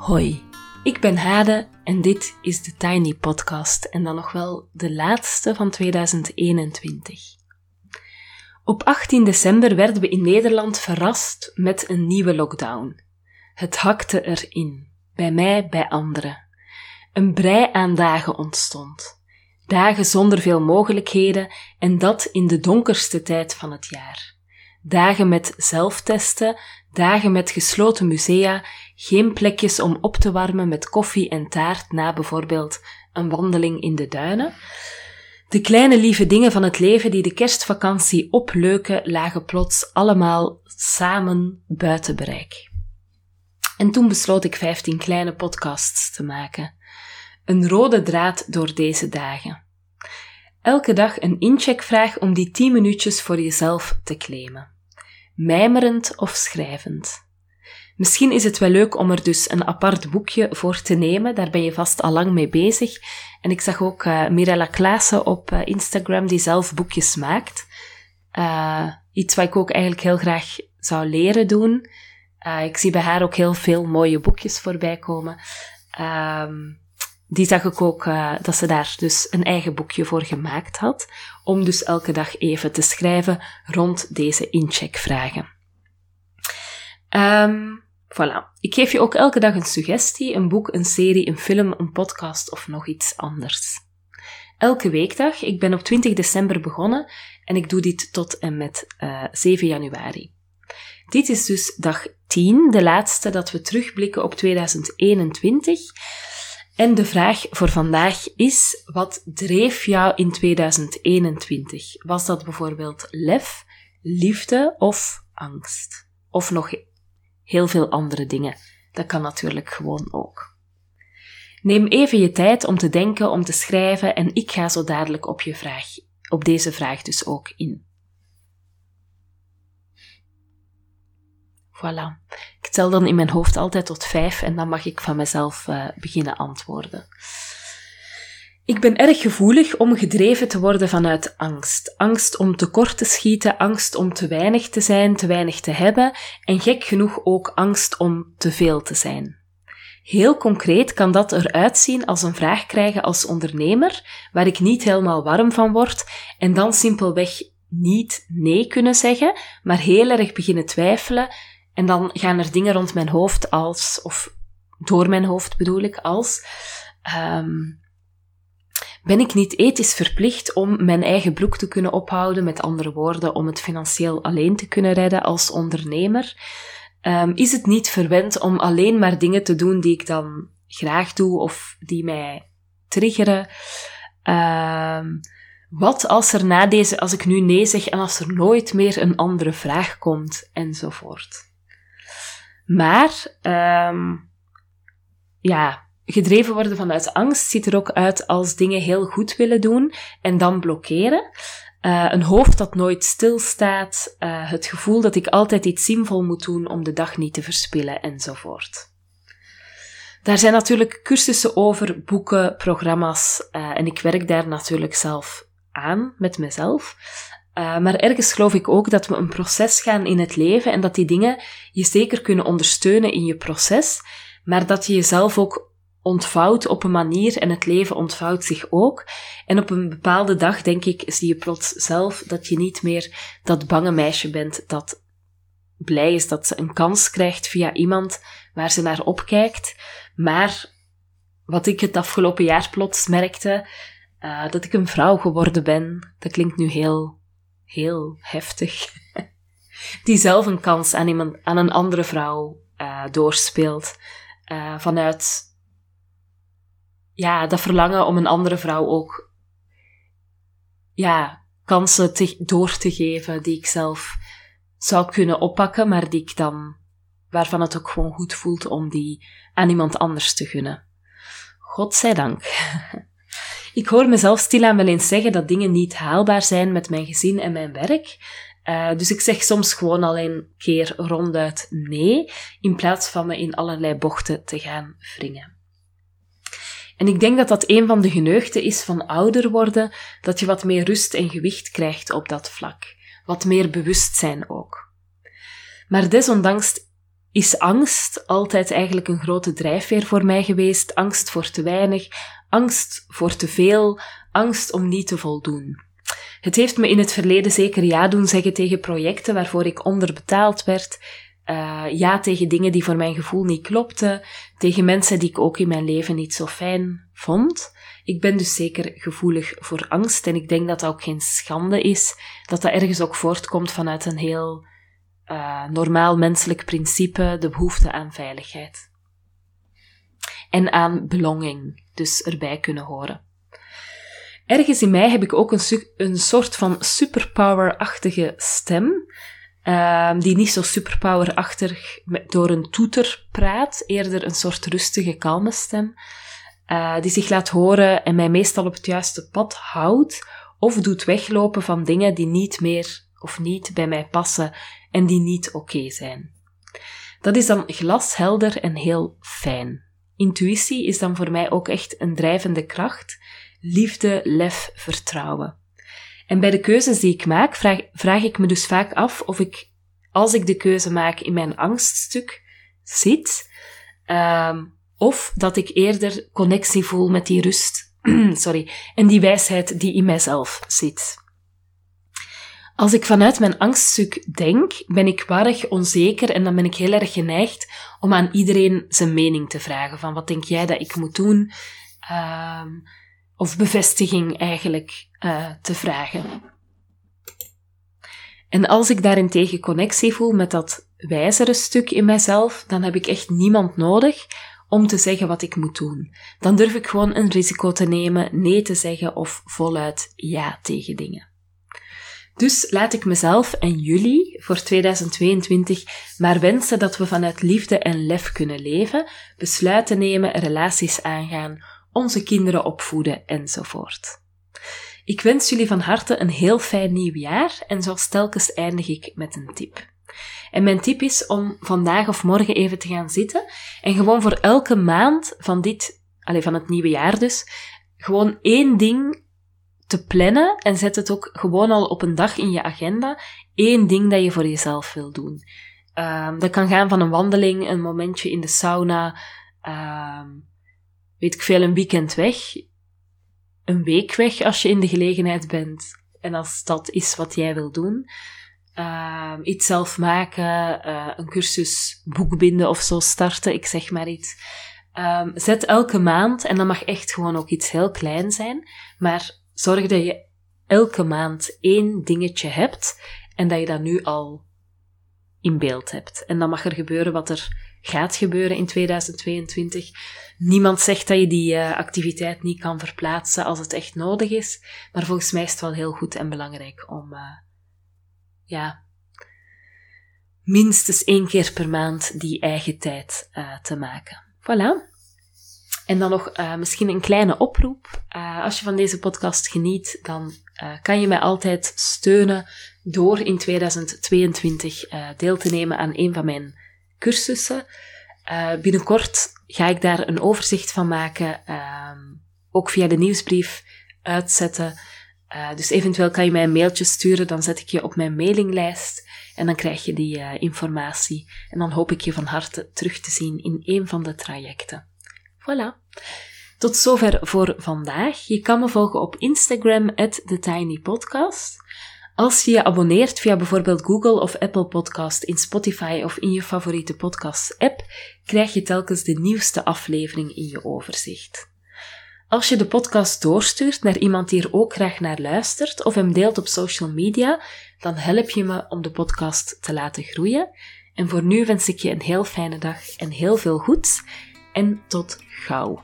Hoi, ik ben Hade en dit is de Tiny Podcast en dan nog wel de laatste van 2021. Op 18 december werden we in Nederland verrast met een nieuwe lockdown. Het hakte erin, bij mij, bij anderen. Een brei aan dagen ontstond. Dagen zonder veel mogelijkheden en dat in de donkerste tijd van het jaar. Dagen met zelftesten, dagen met gesloten musea, geen plekjes om op te warmen met koffie en taart na bijvoorbeeld een wandeling in de duinen. De kleine lieve dingen van het leven die de kerstvakantie opleuken, lagen plots allemaal samen buiten bereik. En toen besloot ik 15 kleine podcasts te maken. Een rode draad door deze dagen. Elke dag een incheckvraag om die 10 minuutjes voor jezelf te claimen. Mijmerend of schrijvend. Misschien is het wel leuk om er dus een apart boekje voor te nemen. Daar ben je vast al lang mee bezig. En ik zag ook uh, Mirella Klaassen op uh, Instagram die zelf boekjes maakt. Uh, iets wat ik ook eigenlijk heel graag zou leren doen. ik zie bij haar ook heel veel mooie boekjes voorbij komen. Um, die zag ik ook dat ze daar dus een eigen boekje voor gemaakt had. Om dus elke dag even te schrijven rond deze incheckvragen. Um, Voilà. Ik geef je ook elke dag een suggestie, een boek, een serie, een film, een podcast of nog iets anders. Elke weekdag. Ik ben op 20 december begonnen en ik doe dit tot en met uh, eh, 7 januari. Dit is dus dag 10, de laatste dat we terugblikken op 2021. En de vraag voor vandaag is: wat dreef jou in 2021? Was dat bijvoorbeeld lef, liefde of angst? Of nog heel veel andere dingen. Dat kan natuurlijk gewoon ook. Neem even je tijd om te denken, om te schrijven en ik ga zo dadelijk op je vraag, op deze vraag dus ook in. Voilà. Ik tel dan in mijn hoofd altijd tot vijf en dan mag ik van mezelf uh, beginnen antwoorden. Ik ben erg gevoelig om gedreven te worden vanuit angst. Angst om tekort te schieten, angst om te weinig te zijn, te weinig te hebben en gek genoeg ook angst om te veel te zijn. Heel concreet kan dat eruit zien als een vraag krijgen als ondernemer, waar ik niet helemaal warm van word en dan simpelweg niet nee kunnen zeggen, maar heel erg beginnen twijfelen en dan gaan er dingen rond mijn hoofd als, of door mijn hoofd bedoel ik, als, um, ben ik niet ethisch verplicht om mijn eigen broek te kunnen ophouden, met andere woorden, om het financieel alleen te kunnen redden als ondernemer? Um, is het niet verwend om alleen maar dingen te doen die ik dan graag doe of die mij triggeren? Um, wat als er na deze, als ik nu nee zeg en als er nooit meer een andere vraag komt, enzovoort. Maar, um, ja, gedreven worden vanuit angst ziet er ook uit als dingen heel goed willen doen en dan blokkeren. Uh, een hoofd dat nooit stilstaat, uh, het gevoel dat ik altijd iets zinvol moet doen om de dag niet te verspillen enzovoort. Daar zijn natuurlijk cursussen over, boeken, programma's uh, en ik werk daar natuurlijk zelf aan met mezelf. Maar ergens geloof ik ook dat we een proces gaan in het leven en dat die dingen je zeker kunnen ondersteunen in je proces, maar dat je jezelf ook ontvouwt op een manier en het leven ontvouwt zich ook. En op een bepaalde dag, denk ik, zie je plots zelf dat je niet meer dat bange meisje bent dat blij is dat ze een kans krijgt via iemand waar ze naar opkijkt. Maar wat ik het afgelopen jaar plots merkte, uh, dat ik een vrouw geworden ben, dat klinkt nu heel, heel heftig. Die zelf een kans aan, iemand, aan een andere vrouw uh, doorspeelt. Uh, vanuit ja, dat verlangen om een andere vrouw ook ja, kansen te, door te geven die ik zelf zou kunnen oppakken, maar die ik dan, waarvan het ook gewoon goed voelt om die aan iemand anders te gunnen. Godzijdank. ik hoor mezelf stilaan wel eens zeggen dat dingen niet haalbaar zijn met mijn gezin en mijn werk. Uh, dus ik zeg soms gewoon al een keer ronduit nee, in plaats van me in allerlei bochten te gaan wringen. En ik denk dat dat een van de geneugten is van ouder worden, dat je wat meer rust en gewicht krijgt op dat vlak. Wat meer bewustzijn ook. Maar desondanks is angst altijd eigenlijk een grote drijfveer voor mij geweest. Angst voor te weinig, angst voor te veel, angst om niet te voldoen. Het heeft me in het verleden zeker ja doen zeggen tegen projecten waarvoor ik onderbetaald werd, uh, ja tegen dingen die voor mijn gevoel niet klopten, tegen mensen die ik ook in mijn leven niet zo fijn vond. Ik ben dus zeker gevoelig voor angst en ik denk dat dat ook geen schande is, dat dat ergens ook voortkomt vanuit een heel uh, normaal menselijk principe, de behoefte aan veiligheid. En aan belonging, dus erbij kunnen horen. Ergens in mij heb ik ook een, een soort van superpower-achtige stem, uh, die niet zo superpower-achtig door een toeter praat, eerder een soort rustige, kalme stem, uh, die zich laat horen en mij meestal op het juiste pad houdt, of doet weglopen van dingen die niet meer of niet bij mij passen en die niet oké zijn. Dat is dan glashelder en heel fijn. Intuïtie is dan voor mij ook echt een drijvende kracht. Liefde, lef, vertrouwen. En bij de keuzes die ik maak, vraag, vraag ik me dus vaak af of ik, als ik de keuze maak, in mijn angststuk zit, um, of dat ik eerder connectie voel met die rust, sorry, en die wijsheid die in mijzelf zit. Als ik vanuit mijn angststuk denk, ben ik warrig, onzeker en dan ben ik heel erg geneigd om aan iedereen zijn mening te vragen. Van wat denk jij dat ik moet doen? Uh, of bevestiging eigenlijk uh, te vragen. En als ik daarentegen connectie voel met dat wijzere stuk in mijzelf, dan heb ik echt niemand nodig om te zeggen wat ik moet doen. Dan durf ik gewoon een risico te nemen, nee te zeggen of voluit ja tegen dingen. Dus laat ik mezelf en jullie voor 2022 maar wensen dat we vanuit liefde en lef kunnen leven, besluiten nemen, relaties aangaan, onze kinderen opvoeden enzovoort. Ik wens jullie van harte een heel fijn nieuw jaar en zoals telkens eindig ik met een tip. En mijn tip is om vandaag of morgen even te gaan zitten en gewoon voor elke maand van dit, allez, van het nieuwe jaar dus, gewoon één ding te plannen en zet het ook gewoon al op een dag in je agenda. Eén ding dat je voor jezelf wil doen. Um, dat kan gaan van een wandeling, een momentje in de sauna, um, weet ik veel, een weekend weg, een week weg als je in de gelegenheid bent en als dat is wat jij wil doen. Um, iets zelf maken, uh, een cursus boekbinden of zo starten, ik zeg maar iets. Zet elke maand, en dat mag echt gewoon ook iets heel klein zijn, maar zorg dat je elke maand één dingetje hebt en dat je dat nu al in beeld hebt. En dan mag er gebeuren wat er gaat gebeuren in 2022. Niemand zegt dat je die uh, activiteit niet kan verplaatsen als het echt nodig is, maar volgens mij is het wel heel goed en belangrijk om, uh, ja, minstens één keer per maand die eigen tijd uh, te maken. Voilà. En dan nog uh, misschien een kleine oproep. Uh, als je van deze podcast geniet, dan uh, kan je mij altijd steunen door in 2022 deel te nemen aan een van mijn cursussen. binnenkort ga ik daar een overzicht van maken, ehm, ook via de nieuwsbrief uitzetten. dus eventueel kan je mij een mailtje sturen, dan zet ik je op mijn mailinglijst en dan krijg je die informatie. En dan hoop ik je van harte terug te zien in een van de trajecten. Voilà. Tot zover voor vandaag. Je kan me volgen op Instagram, TheTinyPodcast. Als je je abonneert via bijvoorbeeld Google of Apple Podcast in Spotify of in je favoriete podcast-app, krijg je telkens de nieuwste aflevering in je overzicht. Als je de podcast doorstuurt naar iemand die er ook graag naar luistert of hem deelt op social media, dan help je me om de podcast te laten groeien. En voor nu wens ik je een heel fijne dag en heel veel goeds en tot gauw.